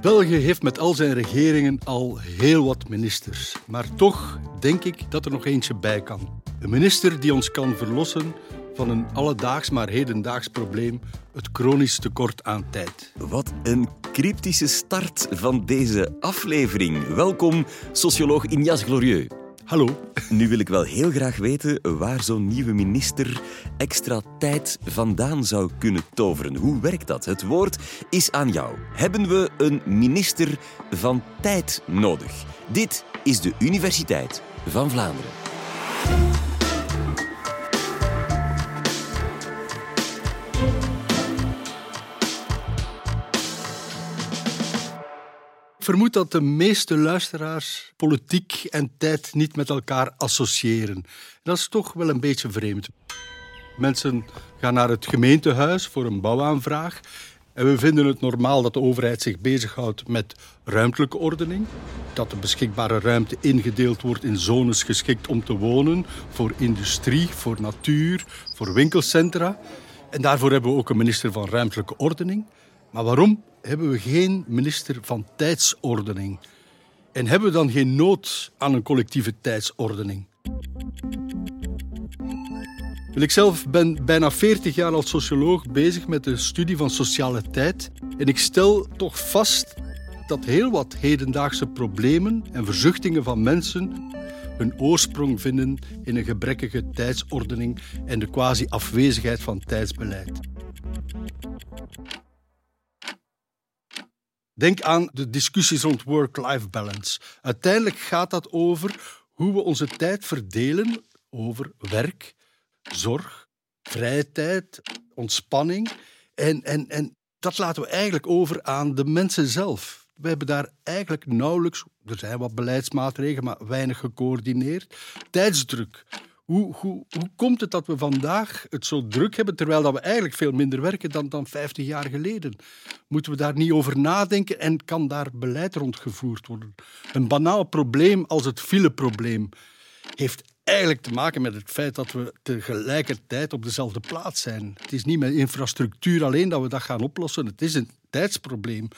België heeft met al zijn regeringen al heel wat ministers. Maar toch denk ik dat er nog eentje bij kan. Een minister die ons kan verlossen van een alledaags maar hedendaags probleem, het chronisch tekort aan tijd. Wat een cryptische start van deze aflevering. Welkom, socioloog Ignace Glorieux. Hallo. Nu wil ik wel heel graag weten waar zo'n nieuwe minister extra tijd vandaan zou kunnen toveren. Hoe werkt dat? Het woord is aan jou. Hebben we een minister van tijd nodig? Dit is de Universiteit van Vlaanderen. Vermoed dat de meeste luisteraars politiek en tijd niet met elkaar associëren. Dat is toch wel een beetje vreemd. Mensen gaan naar het gemeentehuis voor een bouwaanvraag. En we vinden het normaal dat de overheid zich bezighoudt met ruimtelijke ordening. Dat de beschikbare ruimte ingedeeld wordt in zones geschikt om te wonen. Voor industrie, voor natuur, voor winkelcentra. En daarvoor hebben we ook een minister van ruimtelijke ordening. Maar waarom hebben we geen minister van tijdsordening? En hebben we dan geen nood aan een collectieve tijdsordening? Ik zelf ben bijna 40 jaar als socioloog bezig met de studie van sociale tijd. En ik stel toch vast dat heel wat hedendaagse problemen en verzuchtingen van mensen hun oorsprong vinden in een gebrekkige tijdsordening en de quasi-afwezigheid van tijdsbeleid. Denk aan de discussies rond work-life balance. Uiteindelijk gaat dat over hoe we onze tijd verdelen over werk, zorg, vrije tijd, ontspanning. En, en, en dat laten we eigenlijk over aan de mensen zelf. We hebben daar eigenlijk nauwelijks, er zijn wat beleidsmaatregelen, maar weinig gecoördineerd. Tijdsdruk. Hoe, hoe, hoe komt het dat we vandaag het zo druk hebben, terwijl dat we eigenlijk veel minder werken dan, dan 50 jaar geleden? Moeten we daar niet over nadenken en kan daar beleid rondgevoerd worden? Een banaal probleem als het fileprobleem heeft eigenlijk te maken met het feit dat we tegelijkertijd op dezelfde plaats zijn. Het is niet met infrastructuur alleen dat we dat gaan oplossen, het is een tijdsprobleem.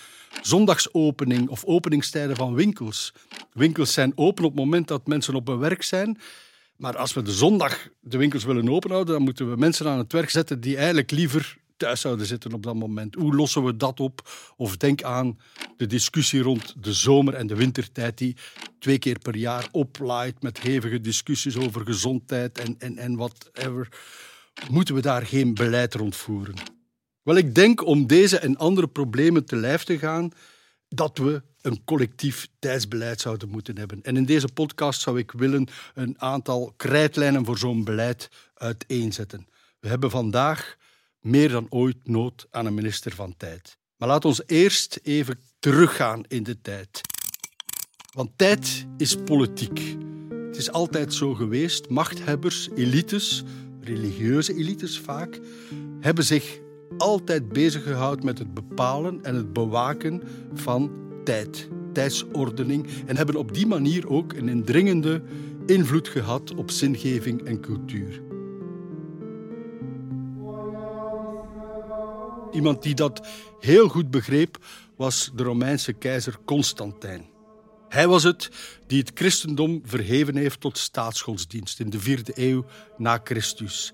Zondagsopening of openingstijden van winkels. Winkels zijn open op het moment dat mensen op hun werk zijn. Maar als we de zondag de winkels willen openhouden, dan moeten we mensen aan het werk zetten die eigenlijk liever thuis zouden zitten op dat moment. Hoe lossen we dat op? Of denk aan de discussie rond de zomer- en de wintertijd, die twee keer per jaar oplaait met hevige discussies over gezondheid en, en, en whatever. Moeten we daar geen beleid rond voeren? Wel, ik denk om deze en andere problemen te lijf te gaan, dat we een collectief tijdsbeleid zouden moeten hebben. En in deze podcast zou ik willen een aantal krijtlijnen voor zo'n beleid uiteenzetten. We hebben vandaag meer dan ooit nood aan een minister van tijd. Maar laat ons eerst even teruggaan in de tijd. Want tijd is politiek. Het is altijd zo geweest. Machthebbers, elites, religieuze elites vaak, hebben zich altijd bezig gehouden met het bepalen en het bewaken van tijd, tijdsordening en hebben op die manier ook een indringende invloed gehad op zingeving en cultuur. Iemand die dat heel goed begreep was de Romeinse keizer Constantijn. Hij was het die het christendom verheven heeft tot staatsgodsdienst in de vierde eeuw na Christus.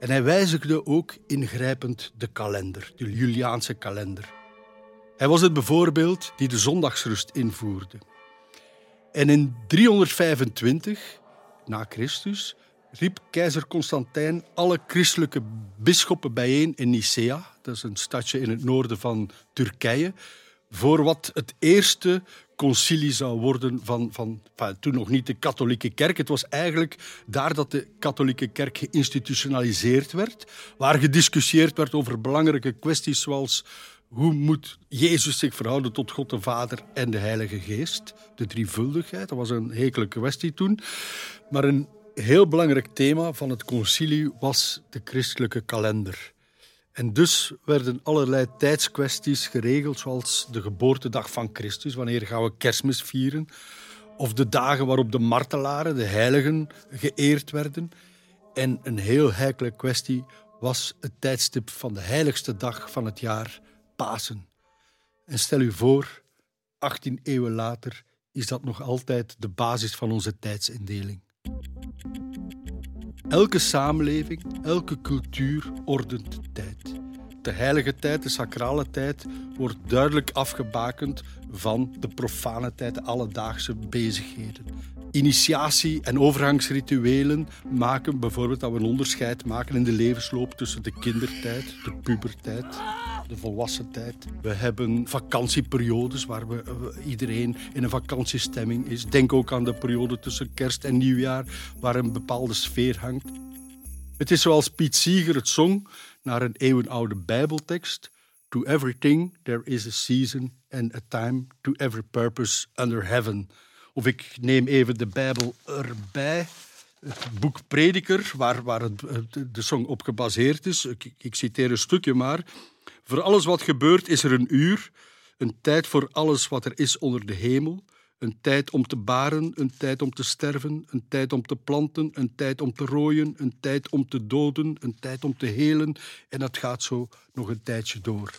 En hij wijzigde ook ingrijpend de kalender, de Juliaanse kalender. Hij was het bijvoorbeeld die de zondagsrust invoerde. En in 325 na Christus riep keizer Constantijn alle christelijke bisschoppen bijeen in Nicea, dat is een stadje in het noorden van Turkije, voor wat het eerste concilie zou worden van, van, van, toen nog niet de katholieke kerk. Het was eigenlijk daar dat de katholieke kerk geïnstitutionaliseerd werd, waar gediscussieerd werd over belangrijke kwesties zoals hoe moet Jezus zich verhouden tot God de Vader en de Heilige Geest? De drievuldigheid, dat was een hekele kwestie toen. Maar een heel belangrijk thema van het concilie was de christelijke kalender. En dus werden allerlei tijdskwesties geregeld, zoals de geboortedag van Christus, wanneer gaan we kerstmis vieren, of de dagen waarop de martelaren, de heiligen, geëerd werden. En een heel heikele kwestie was het tijdstip van de heiligste dag van het jaar, Pasen. En stel u voor 18 eeuwen later is dat nog altijd de basis van onze tijdsindeling. Elke samenleving, elke cultuur ordent de tijd. De heilige tijd, de sacrale tijd, wordt duidelijk afgebakend van de profane tijd, de alledaagse bezigheden. Initiatie- en overgangsrituelen maken bijvoorbeeld dat we een onderscheid maken in de levensloop tussen de kindertijd, de pubertijd, de volwassen tijd. We hebben vakantieperiodes waar we, uh, iedereen in een vakantiestemming is. Denk ook aan de periode tussen kerst en nieuwjaar, waar een bepaalde sfeer hangt. Het is zoals Piet Seeger het zong naar een eeuwenoude Bijbeltekst. To everything there is a season and a time to every purpose under heaven. Of ik neem even de Bijbel erbij. Het boek Prediker, waar, waar het, de song op gebaseerd is. Ik, ik citeer een stukje maar. Voor alles wat gebeurt is er een uur, een tijd voor alles wat er is onder de hemel, een tijd om te baren, een tijd om te sterven, een tijd om te planten, een tijd om te rooien, een tijd om te doden, een tijd om te helen en dat gaat zo nog een tijdje door.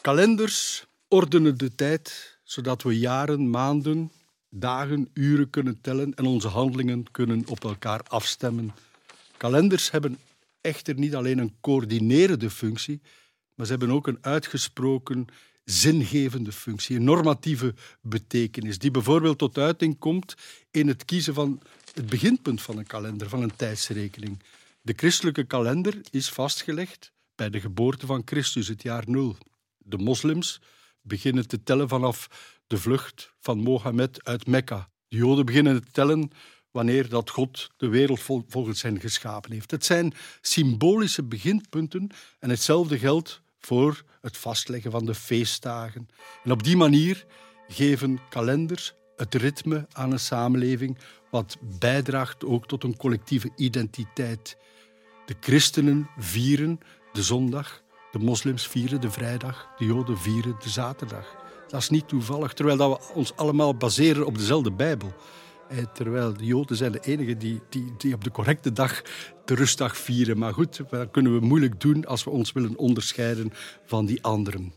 Kalenders ordenen de tijd zodat we jaren, maanden, dagen, uren kunnen tellen en onze handelingen kunnen op elkaar afstemmen. Kalenders hebben echter niet alleen een coördinerende functie, maar ze hebben ook een uitgesproken zingevende functie, een normatieve betekenis, die bijvoorbeeld tot uiting komt in het kiezen van het beginpunt van een kalender, van een tijdsrekening. De christelijke kalender is vastgelegd bij de geboorte van Christus, het jaar nul. De moslims beginnen te tellen vanaf de vlucht van Mohammed uit Mekka. De Joden beginnen te tellen wanneer dat God de wereld volgens hen geschapen heeft. Het zijn symbolische beginpunten en hetzelfde geldt voor het vastleggen van de feestdagen. En op die manier geven kalenders het ritme aan een samenleving wat bijdraagt ook tot een collectieve identiteit. De christenen vieren de zondag, de moslims vieren de vrijdag, de joden vieren de zaterdag. Dat is niet toevallig, terwijl dat we ons allemaal baseren op dezelfde Bijbel. Eh, terwijl de Joden zijn de enigen die, die, die op de correcte dag de rustdag vieren. Maar goed, dat kunnen we moeilijk doen als we ons willen onderscheiden van die anderen.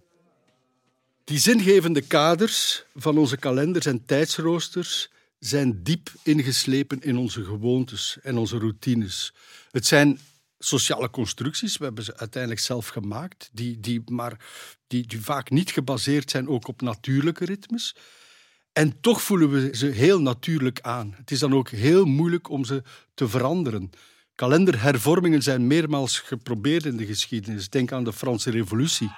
Die zingevende kaders van onze kalenders en tijdsroosters zijn diep ingeslepen in onze gewoontes en onze routines. Het zijn sociale constructies, we hebben ze uiteindelijk zelf gemaakt, die, die, maar die, die vaak niet gebaseerd zijn ook op natuurlijke ritmes. En toch voelen we ze heel natuurlijk aan. Het is dan ook heel moeilijk om ze te veranderen. Kalenderhervormingen zijn meermaals geprobeerd in de geschiedenis. Denk aan de Franse Revolutie.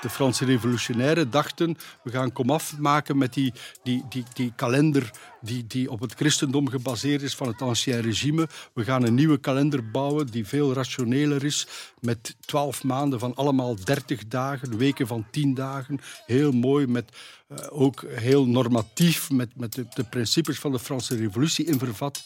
De Franse revolutionairen dachten, we gaan komaf maken met die, die, die, die kalender die, die op het christendom gebaseerd is van het ancien regime. We gaan een nieuwe kalender bouwen die veel rationeler is, met twaalf maanden van allemaal dertig dagen, weken van tien dagen. Heel mooi, met, uh, ook heel normatief, met, met de, de principes van de Franse revolutie in vervat.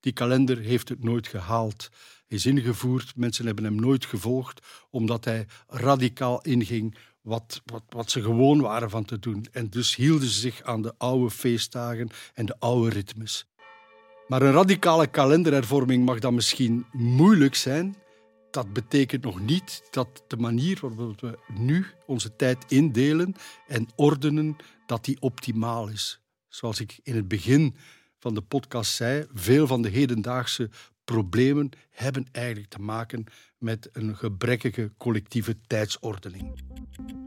Die kalender heeft het nooit gehaald is ingevoerd. Mensen hebben hem nooit gevolgd, omdat hij radicaal inging wat, wat, wat ze gewoon waren van te doen. En dus hielden ze zich aan de oude feestdagen en de oude ritmes. Maar een radicale kalenderhervorming mag dan misschien moeilijk zijn. Dat betekent nog niet dat de manier waarop we nu onze tijd indelen en ordenen, dat die optimaal is. Zoals ik in het begin van de podcast zei, veel van de hedendaagse problemen hebben eigenlijk te maken met een gebrekkige collectieve tijdsordening.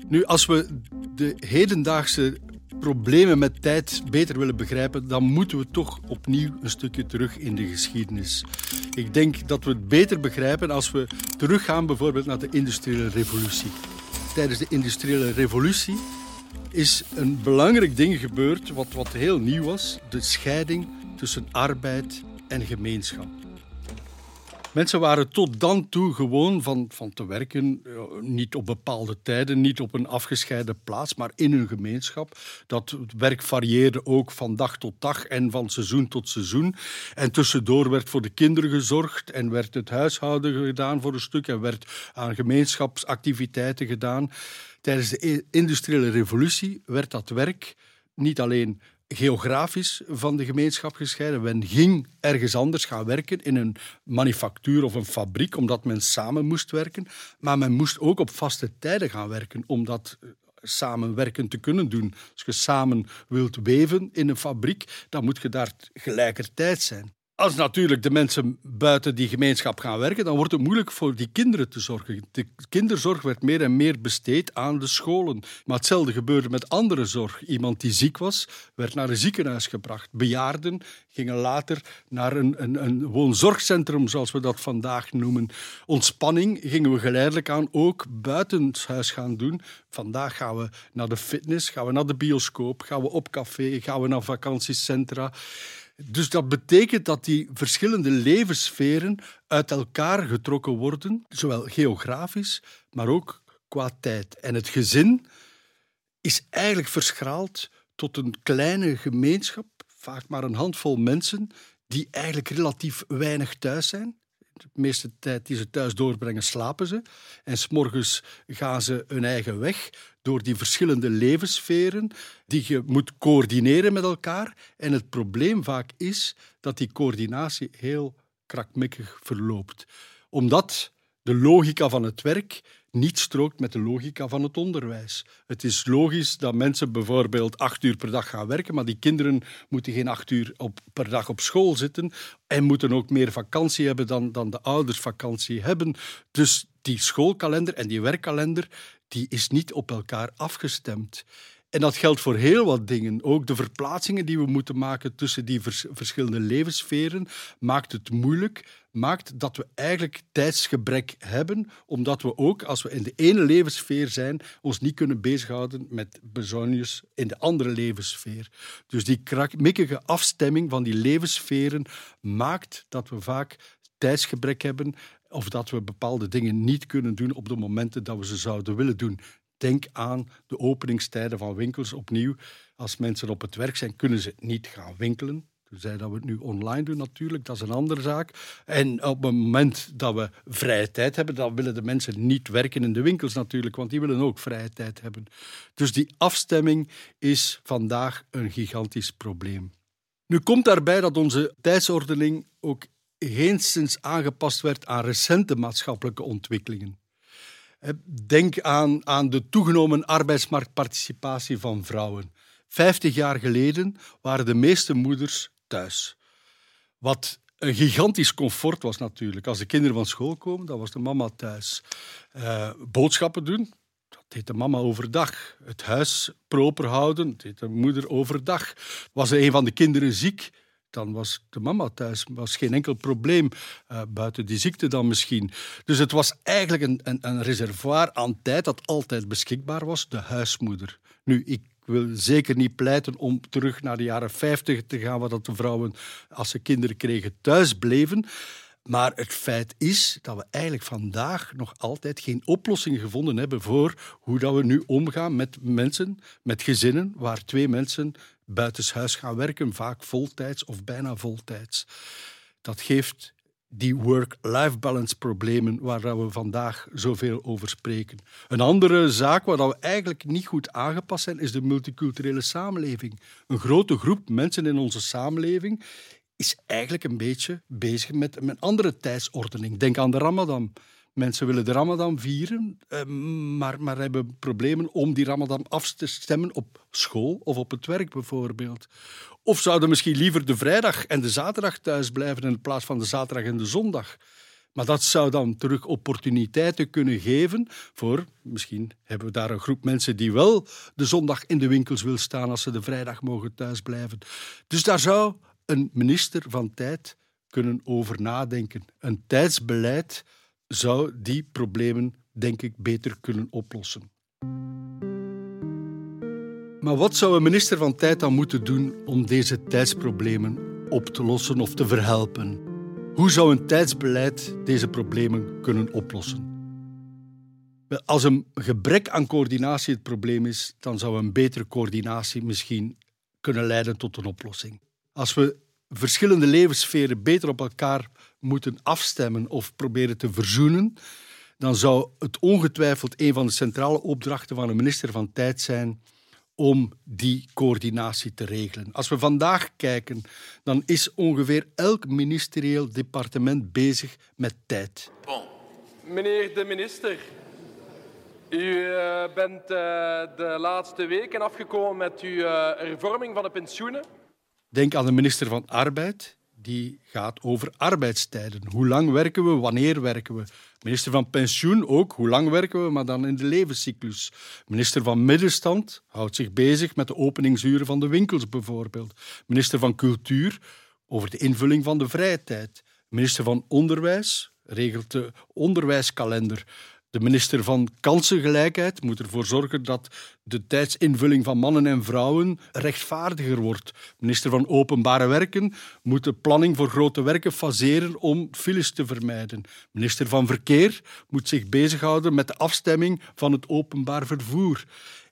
Nu, als we de hedendaagse problemen met tijd beter willen begrijpen, dan moeten we toch opnieuw een stukje terug in de geschiedenis. Ik denk dat we het beter begrijpen als we teruggaan bijvoorbeeld naar de industriële revolutie. Tijdens de industriële revolutie is een belangrijk ding gebeurd wat, wat heel nieuw was: de scheiding tussen arbeid en gemeenschap. Mensen waren tot dan toe gewoon van, van te werken, niet op bepaalde tijden, niet op een afgescheiden plaats, maar in hun gemeenschap. Dat werk varieerde ook van dag tot dag en van seizoen tot seizoen. En tussendoor werd voor de kinderen gezorgd en werd het huishouden gedaan voor een stuk en werd aan gemeenschapsactiviteiten gedaan. Tijdens de industriële revolutie werd dat werk niet alleen geografisch van de gemeenschap gescheiden. Men ging ergens anders gaan werken, in een manufactuur of een fabriek, omdat men samen moest werken. Maar men moest ook op vaste tijden gaan werken, omdat samenwerken te kunnen doen. Als je samen wilt weven in een fabriek, dan moet je daar gelijkertijd zijn. Als natuurlijk de mensen buiten die gemeenschap gaan werken, dan wordt het moeilijk voor die kinderen te zorgen. De kinderzorg werd meer en meer besteed aan de scholen. Maar hetzelfde gebeurde met andere zorg. Iemand die ziek was, werd naar een ziekenhuis gebracht. Bejaarden gingen later naar een, een, een woonzorgcentrum, zoals we dat vandaag noemen. Ontspanning gingen we geleidelijk aan ook buitenshuis gaan doen. Vandaag gaan we naar de fitness, gaan we naar de bioscoop, gaan we op café, gaan we naar vakantiecentra. Dus dat betekent dat die verschillende levenssferen uit elkaar getrokken worden, zowel geografisch, maar ook qua tijd. En het gezin is eigenlijk verschraald tot een kleine gemeenschap, vaak maar een handvol mensen, die eigenlijk relatief weinig thuis zijn. Meeste tijd die ze thuis doorbrengen, slapen ze. En s'morgens gaan ze hun eigen weg door die verschillende levenssferen die je moet coördineren met elkaar. En het probleem vaak is dat die coördinatie heel krakmikkig verloopt. Omdat de logica van het werk niet strookt met de logica van het onderwijs. Het is logisch dat mensen bijvoorbeeld acht uur per dag gaan werken, maar die kinderen moeten geen acht uur op, per dag op school zitten en moeten ook meer vakantie hebben dan, dan de ouders vakantie hebben. Dus die schoolkalender en die werkkalender die is niet op elkaar afgestemd. En dat geldt voor heel wat dingen. Ook de verplaatsingen die we moeten maken tussen die verschillende levenssferen maakt het moeilijk, maakt dat we eigenlijk tijdsgebrek hebben, omdat we ook, als we in de ene levenssfeer zijn, ons niet kunnen bezighouden met bezonjes in de andere levenssfeer. Dus die krakmikkige afstemming van die levenssferen maakt dat we vaak tijdsgebrek hebben of dat we bepaalde dingen niet kunnen doen op de momenten dat we ze zouden willen doen. Denk aan de openingstijden van winkels opnieuw. Als mensen op het werk zijn, kunnen ze niet gaan winkelen. Zij dat we het nu online doen natuurlijk, dat is een andere zaak. En op het moment dat we vrije tijd hebben, dan willen de mensen niet werken in de winkels natuurlijk, want die willen ook vrije tijd hebben. Dus die afstemming is vandaag een gigantisch probleem. Nu komt daarbij dat onze tijdsordening ook geenszins aangepast werd aan recente maatschappelijke ontwikkelingen. Denk aan, aan de toegenomen arbeidsmarktparticipatie van vrouwen. Vijftig jaar geleden waren de meeste moeders thuis. Wat een gigantisch comfort was natuurlijk. Als de kinderen van school komen, dan was de mama thuis. Uh, boodschappen doen, dat deed de mama overdag. Het huis proper houden, dat deed de moeder overdag. Was er een van de kinderen ziek, dan was de mama thuis. was geen enkel probleem, uh, buiten die ziekte dan misschien. Dus het was eigenlijk een, een, een, reservoir aan tijd dat altijd beschikbaar was, de huismoeder. Nu, ik wil zeker niet pleiten om terug naar de jaren 50 te gaan, waar dat de vrouwen, als ze kinderen kregen, thuis bleven. Maar het feit is dat we eigenlijk vandaag nog altijd geen oplossing gevonden hebben voor hoe dat we nu omgaan met mensen, met gezinnen, waar twee mensen buitenshuis gaan werken, vaak voltijds of bijna voltijds. Dat geeft die work-life balance problemen waar we vandaag zoveel over spreken. Een andere zaak waar we eigenlijk niet goed aangepast zijn, is de multiculturele samenleving. Een grote groep mensen in onze samenleving is eigenlijk een beetje bezig met een andere tijdsordening. Denk aan de Ramadan. Mensen willen de Ramadan vieren, eh, maar, maar hebben problemen om die Ramadan af te stemmen op school of op het werk bijvoorbeeld. Of zouden misschien liever de vrijdag en de zaterdag thuis blijven in plaats van de zaterdag en de zondag. Maar dat zou dan terug opportuniteiten kunnen geven voor, misschien hebben we daar een groep mensen die wel de zondag in de winkels wil staan als ze de vrijdag mogen thuisblijven. Dus daar zou een minister van tijd kunnen over nadenken. Een tijdsbeleid zou die problemen, denk ik, beter kunnen oplossen. Maar wat zou een minister van tijd dan moeten doen om deze tijdsproblemen op te lossen of te verhelpen? Hoe zou een tijdsbeleid deze problemen kunnen oplossen? Als een gebrek aan coördinatie het probleem is, dan zou een betere coördinatie misschien kunnen leiden tot een oplossing. Als we verschillende levenssferen beter op elkaar moeten afstemmen of proberen te verzoenen, dan zou het ongetwijfeld een van de centrale opdrachten van een minister van Tijd zijn om die coördinatie te regelen. Als we vandaag kijken, dan is ongeveer elk ministerieel departement bezig met tijd. Bon. Meneer de minister, U uh, bent uh, de laatste weken afgekomen met uw uh, hervorming van de pensioenen. Denk aan de minister van Arbeid. Die gaat over arbeidstijden. Hoe lang werken we? Wanneer werken we? Minister van Pensioen ook. Hoe lang werken we? Maar dan in de levenscyclus. Minister van Middenstand houdt zich bezig met de openingsuren van de winkels bijvoorbeeld. Minister van Cultuur over de invulling van de vrije tijd. Minister van Onderwijs regelt de onderwijskalender. De minister van Kansengelijkheid moet ervoor zorgen dat de tijdsinvulling van mannen en vrouwen rechtvaardiger wordt. Minister van Openbare Werken moet de planning voor grote werken faseren om files te vermijden. Minister van Verkeer moet zich bezighouden met de afstemming van het openbaar vervoer.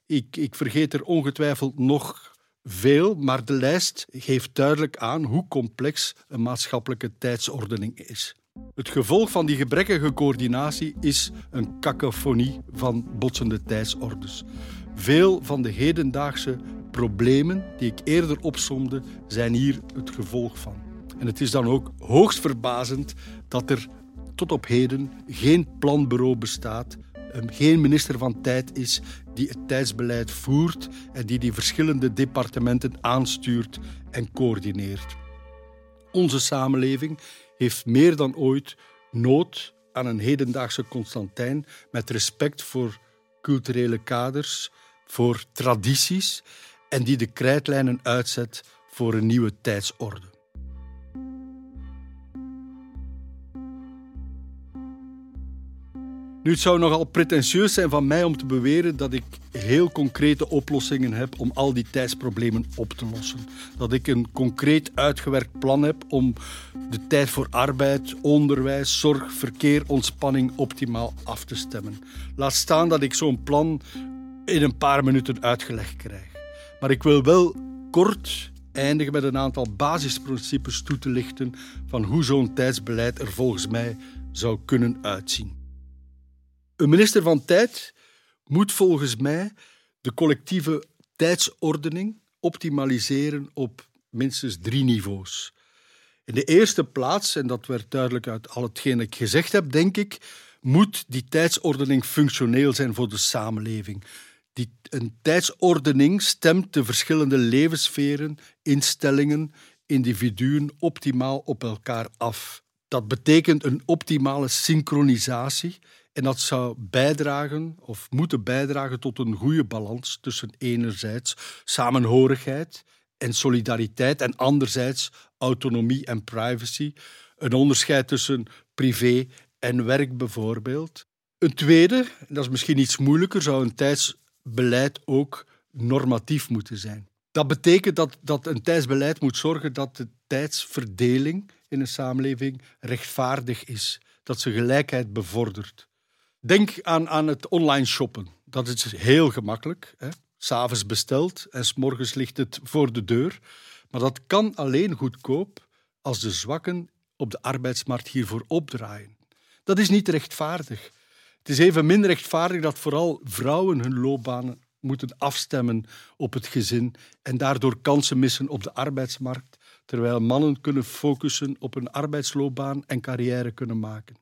Ik, ik vergeet er ongetwijfeld nog veel, maar de lijst geeft duidelijk aan hoe complex een maatschappelijke tijdsordening is. Het gevolg van die gebrekkige coördinatie is een cacophonie van botsende tijdsordes. Veel van de hedendaagse problemen die ik eerder opsomde, zijn hier het gevolg van. En het is dan ook hoogst verbazend dat er tot op heden geen planbureau bestaat, geen minister van tijd is die het tijdsbeleid voert en die die verschillende departementen aanstuurt en coördineert. Onze samenleving heeft meer dan ooit nood aan een hedendaagse Constantijn met respect voor culturele kaders, voor tradities en die de krijtlijnen uitzet voor een nieuwe tijdsorde. Nu, het zou nogal pretentieus zijn van mij om te beweren dat ik heel concrete oplossingen heb om al die tijdsproblemen op te lossen. Dat ik een concreet uitgewerkt plan heb om de tijd voor arbeid, onderwijs, zorg, verkeer, ontspanning optimaal af te stemmen. Laat staan dat ik zo'n plan in een paar minuten uitgelegd krijg. Maar ik wil wel kort eindigen met een aantal basisprincipes toe te lichten van hoe zo'n tijdsbeleid er volgens mij zou kunnen uitzien. Een minister van Tijd moet volgens mij de collectieve tijdsordening optimaliseren op minstens drie niveaus. In de eerste plaats, en dat werd duidelijk uit al hetgeen ik gezegd heb, denk ik, moet die tijdsordening functioneel zijn voor de samenleving. Die, een tijdsordening stemt de verschillende levenssferen, instellingen, individuen optimaal op elkaar af. Dat betekent een optimale synchronisatie en dat zou bijdragen of moeten bijdragen tot een goede balans tussen enerzijds samenhorigheid en solidariteit en anderzijds autonomie en privacy. Een onderscheid tussen privé en werk bijvoorbeeld. Een tweede, dat is misschien iets moeilijker, zou een tijdsbeleid ook normatief moeten zijn. Dat betekent dat, dat een tijdsbeleid moet zorgen dat de tijdsverdeling in een samenleving rechtvaardig is, dat ze gelijkheid bevordert. Denk aan, aan het online shoppen. Dat is heel gemakkelijk. S'avonds besteld en s'morgens ligt het voor de deur. Maar dat kan alleen goedkoop als de zwakken op de arbeidsmarkt hiervoor opdraaien. Dat is niet rechtvaardig. Het is even minder rechtvaardig dat vooral vrouwen hun loopbanen moeten afstemmen op het gezin en daardoor kansen missen op de arbeidsmarkt, terwijl mannen kunnen focussen op een arbeidsloopbaan en carrière kunnen maken.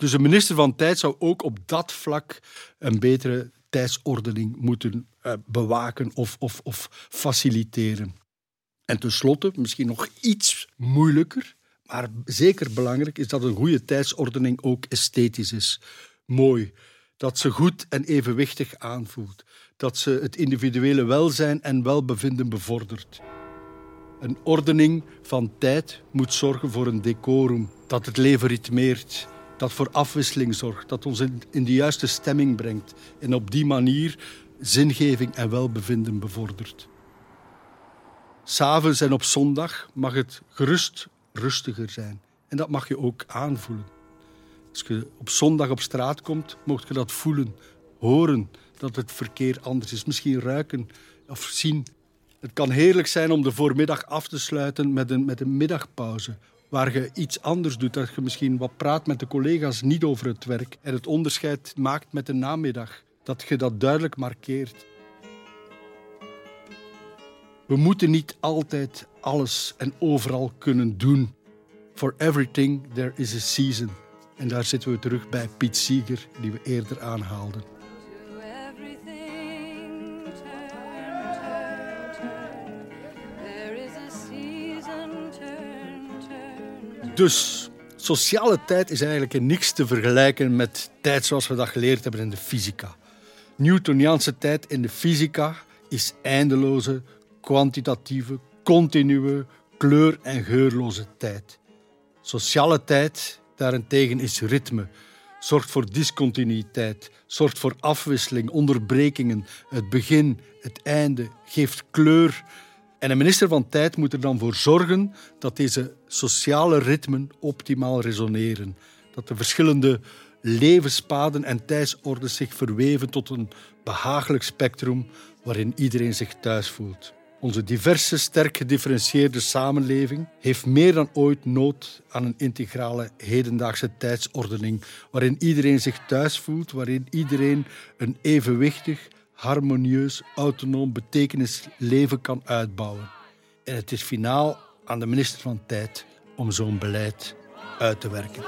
Dus de minister van Tijd zou ook op dat vlak een betere tijdsordening moeten uh, bewaken of, of, of faciliteren. En tenslotte, misschien nog iets moeilijker, maar zeker belangrijk, is dat een goede tijdsordening ook esthetisch is. Mooi. Dat ze goed en evenwichtig aanvoelt. Dat ze het individuele welzijn en welbevinden bevordert. Een ordening van tijd moet zorgen voor een decorum, dat het leven ritmeert dat voor afwisseling zorgt, dat ons in, de juiste stemming brengt en op die manier zingeving en welbevinden bevordert. S'avonds en op zondag mag het gerust rustiger zijn en dat mag je ook aanvoelen. Als je op zondag op straat komt, mocht je dat voelen, horen dat het verkeer anders is, misschien ruiken of zien. Het kan heerlijk zijn om de voormiddag af te sluiten met een, met een middagpauze waar je iets anders doet. Dat je misschien wat praat met de collega's, niet over het werk. En het onderscheid maakt met de namiddag. Dat je dat duidelijk markeert. We moeten niet altijd alles en overal kunnen doen. For everything there is a season. En daar zitten we terug bij Piet Seeger, die we eerder aanhaalden. Dus sociale tijd is eigenlijk in niks te vergelijken met tijd zoals we dat geleerd hebben in de fysica. Newtoniaanse tijd in de fysica is eindeloze, kwantitatieve, continue, kleur- en geurloze tijd. Sociale tijd daarentegen is ritme, zorgt voor discontinuïteit, zorgt voor afwisseling, onderbrekingen, het begin, het einde, geeft kleur. En een minister van Tijd moet er dan voor zorgen dat deze sociale ritmen optimaal resoneren. Dat de verschillende levenspaden en tijdsorden zich verweven tot een behagelijk spectrum waarin iedereen zich thuis voelt. Onze diverse, sterk gedifferentieerde samenleving heeft meer dan ooit nood aan een integrale hedendaagse tijdsordening, waarin iedereen zich thuis voelt, waarin iedereen een evenwichtig, harmonieus, autonoom betekenisleven kan uitbouwen. En het is finaal aan de minister van Tijd om zo'n beleid uit te werken.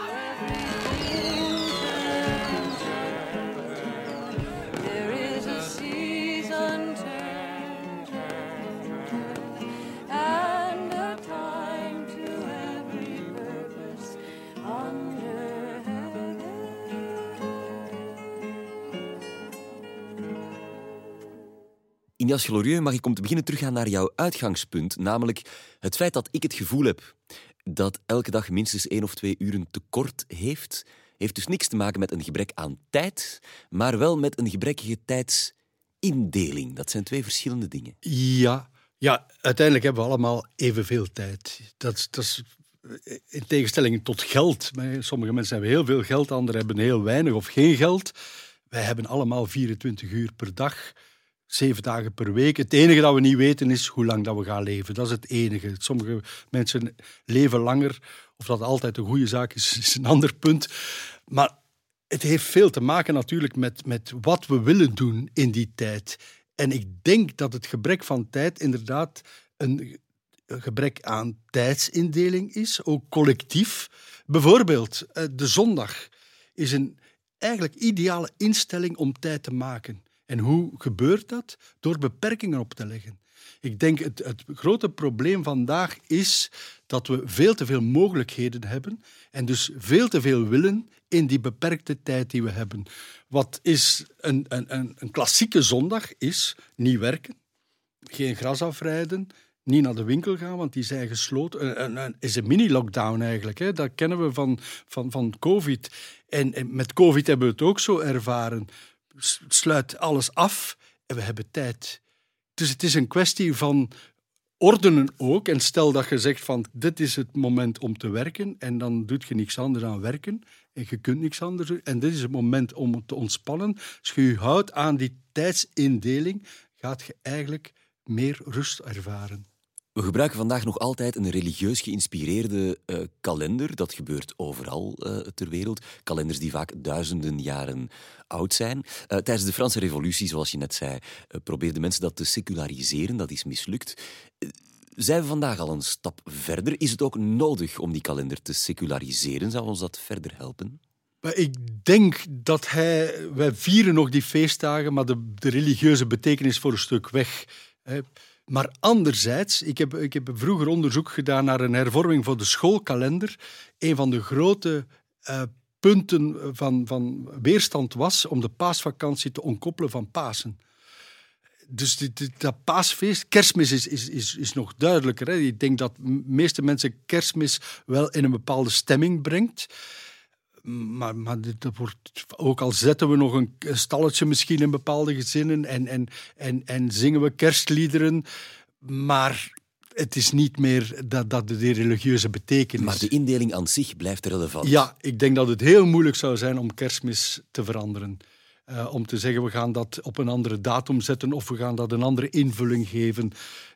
Ignace Glorieux, mag ik om te beginnen teruggaan naar jouw uitgangspunt, namelijk het feit dat ik het gevoel heb dat elke dag minstens één of twee uren tekort heeft, heeft dus niks te maken met een gebrek aan tijd, maar wel met een gebrekkige tijdsindeling. Dat zijn twee verschillende dingen. Ja, ja, uiteindelijk hebben we allemaal evenveel tijd. Dat, is- dat is eh, in tegenstelling tot geld. Sommige mensen hebben heel veel geld, anderen hebben heel weinig of geen geld. Wij hebben allemaal 24 uur per dag, zeven dagen per week. Het enige dat we niet weten is hoe lang dat we gaan leven. Dat is het enige. Sommige mensen leven langer. Of dat altijd een goede zaak is, is een ander punt. Maar het heeft veel te maken natuurlijk met, met wat we willen doen in die tijd. En ik denk dat het gebrek van tijd inderdaad een gebrek aan tijdsindeling is, ook collectief. Bijvoorbeeld, eh, de zondag is een eigenlijk ideale instelling om tijd te maken. En hoe gebeurt dat? Door beperkingen op te leggen. Ik denk het, het grote probleem vandaag is dat we veel te veel mogelijkheden hebben en dus veel te veel willen in die beperkte tijd die we hebben. Wat is een, een, een, klassieke zondag? Is niet werken, geen gras afrijden, niet naar de winkel gaan, want die zijn gesloten. Een, is een mini-lockdown eigenlijk. Hè? Dat kennen we van, van, van COVID. En met COVID hebben we het ook zo ervaren. Sluit alles af en we hebben tijd. Dus het is een kwestie van ordenen ook. En stel dat je zegt van dit is het moment om te werken en dan doet je niks anders dan werken en je kunt niks anders doen. En dit is het moment om te ontspannen. Als je je houdt aan die tijdsindeling, gaat je eigenlijk meer rust ervaren. We gebruiken vandaag nog altijd een religieus geïnspireerde eh, kalender. Dat gebeurt overal eh, ter wereld. Kalenders die vaak duizenden jaren oud zijn. Eh, tijdens de Franse Revolutie, zoals je net zei, probeerden mensen dat te seculariseren. Dat is mislukt. Zijn we vandaag al een stap verder? Is het ook nodig om die kalender te seculariseren? Zou ons dat verder helpen? Ik denk dat hij... Wij vieren nog die feestdagen, maar de, de religieuze betekenis voor een stuk weg. Hè. Maar anderzijds, ik heb, ik heb vroeger onderzoek gedaan naar een hervorming voor de schoolkalender. Een van de grote eh, punten van, van weerstand was om de paasvakantie te ontkoppelen van Pasen. Dus dat paasfeest, kerstmis is, is, is, is nog duidelijker. Hè? Ik denk dat de meeste mensen kerstmis wel in een bepaalde stemming brengt. Maar, maar dat wordt, ook al zetten we nog een, een stalletje misschien in bepaalde gezinnen en, en, en, en zingen we kerstliederen, maar het is niet meer dat, dat de religieuze betekenis. Maar de indeling aan zich blijft relevant. Ja, ik denk dat het heel moeilijk zou zijn om kerstmis te veranderen. Eh, om te zeggen, we gaan dat op een andere datum zetten of we gaan dat een andere invulling geven.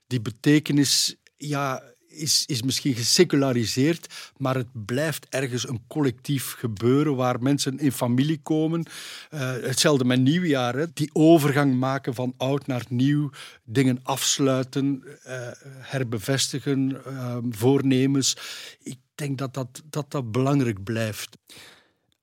Die betekenis ja, is, is misschien geseculariseerd, maar het blijft ergens een collectief gebeuren waar mensen in familie komen. Eh, hetzelfde met nieuwjaar, hè. die overgang maken van oud naar nieuw, dingen afsluiten, eh, herbevestigen, eh, voornemens. Ik denk dat dat, dat dat belangrijk blijft.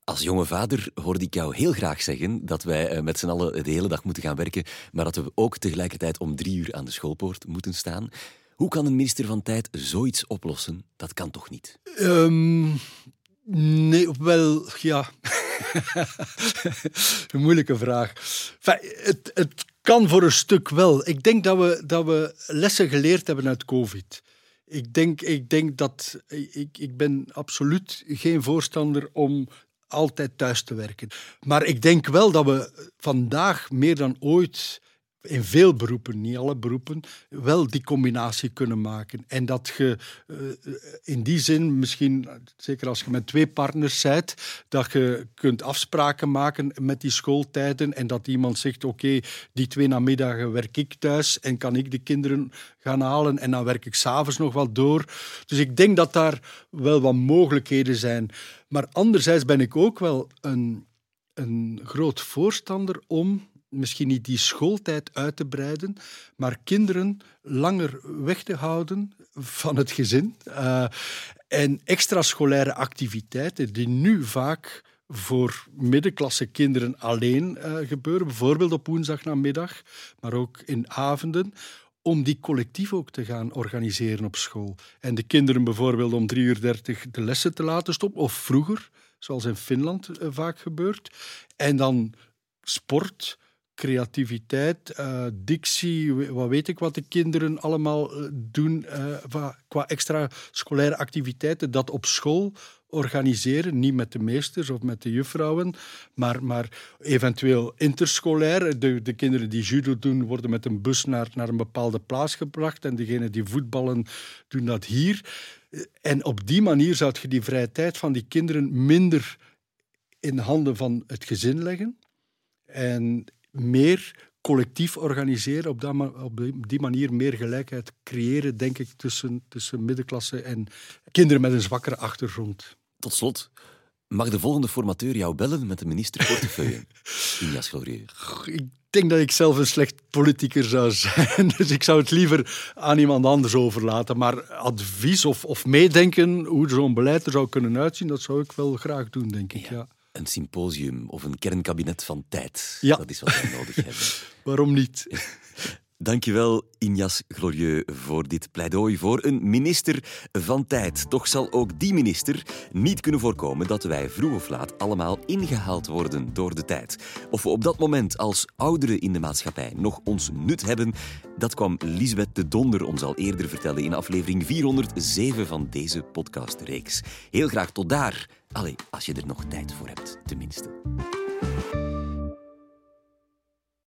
Als jonge vader hoorde ik jou heel graag zeggen dat wij eh, met z'n allen de hele dag moeten gaan werken, maar dat we ook tegelijkertijd om drie uur aan de schoolpoort moeten staan. Hoe kan een minister van Tijd zoiets oplossen? Dat kan toch niet? Ehm, nee, wel, ja. een moeilijke vraag. Het, het kan voor een stuk wel. Ik denk dat we, dat we lessen geleerd hebben uit COVID. Ik denk, ik denk dat. Ik, ik ben absoluut geen voorstander om altijd thuis te werken. Maar ik denk wel dat we vandaag meer dan ooit in veel beroepen, niet alle beroepen, wel die combinatie kunnen maken. En dat je uh, in die zin, misschien, zeker als je met twee partners bent, dat je kunt afspraken maken met die schooltijden en dat iemand zegt, oké, die twee namiddagen werk ik thuis en kan ik de kinderen gaan halen en dan werk ik s'avonds nog wat door. Dus ik denk dat daar wel wat mogelijkheden zijn. Maar anderzijds ben ik ook wel een, een groot voorstander om misschien niet die schooltijd uit te breiden, maar kinderen langer weg te houden van het gezin. Uh, en extrascholaire activiteiten die nu vaak voor middenklasse kinderen alleen uh, gebeuren, bijvoorbeeld op woensdagnamiddag, maar ook in avonden, om die collectief ook te gaan organiseren op school. En de kinderen bijvoorbeeld om 3.30 uur de lessen te laten stoppen, of vroeger, zoals in Finland uh, vaak gebeurt. En dan sport, creativiteit, uh, dictie, wat weet ik wat de kinderen allemaal uh, doen uh, qua extra scolaire activiteiten, dat op school organiseren, niet met de meesters of met de juffrouwen, maar, maar eventueel interscholair. De, de kinderen die judo doen, worden met een bus naar, naar een bepaalde plaats gebracht en degenen die voetballen, doen dat hier. En op die manier zou je die vrije tijd van die kinderen minder in handen van het gezin leggen. En meer collectief organiseren, op, dat, op die manier meer gelijkheid creëren, denk ik, tussen, tussen middenklasse en kinderen met een zwakkere achtergrond. Tot slot, mag de volgende formateur jou bellen met de ministerportefeuille? Ilias Glorieux. Ik denk dat ik zelf een slecht politicus zou zijn, dus ik zou het liever aan iemand anders overlaten. Maar advies of, of meedenken hoe zo'n beleid er zou kunnen uitzien, dat zou ik wel graag doen, denk ik. Ja. ja een symposium of een kernkabinet van tijd. Ja. Dat is wat we nodig hebben. Waarom niet? Dankjewel, Injas Glorieux, voor dit pleidooi voor een minister van tijd. Toch zal ook die minister niet kunnen voorkomen dat wij vroeg of laat allemaal ingehaald worden door de tijd. Of we op dat moment als ouderen in de maatschappij nog ons nut hebben, dat kwam Lisbeth de Donder ons al eerder vertellen in aflevering 407 van deze podcastreeks. Heel graag tot daar. Allee, als je er nog tijd voor hebt, tenminste.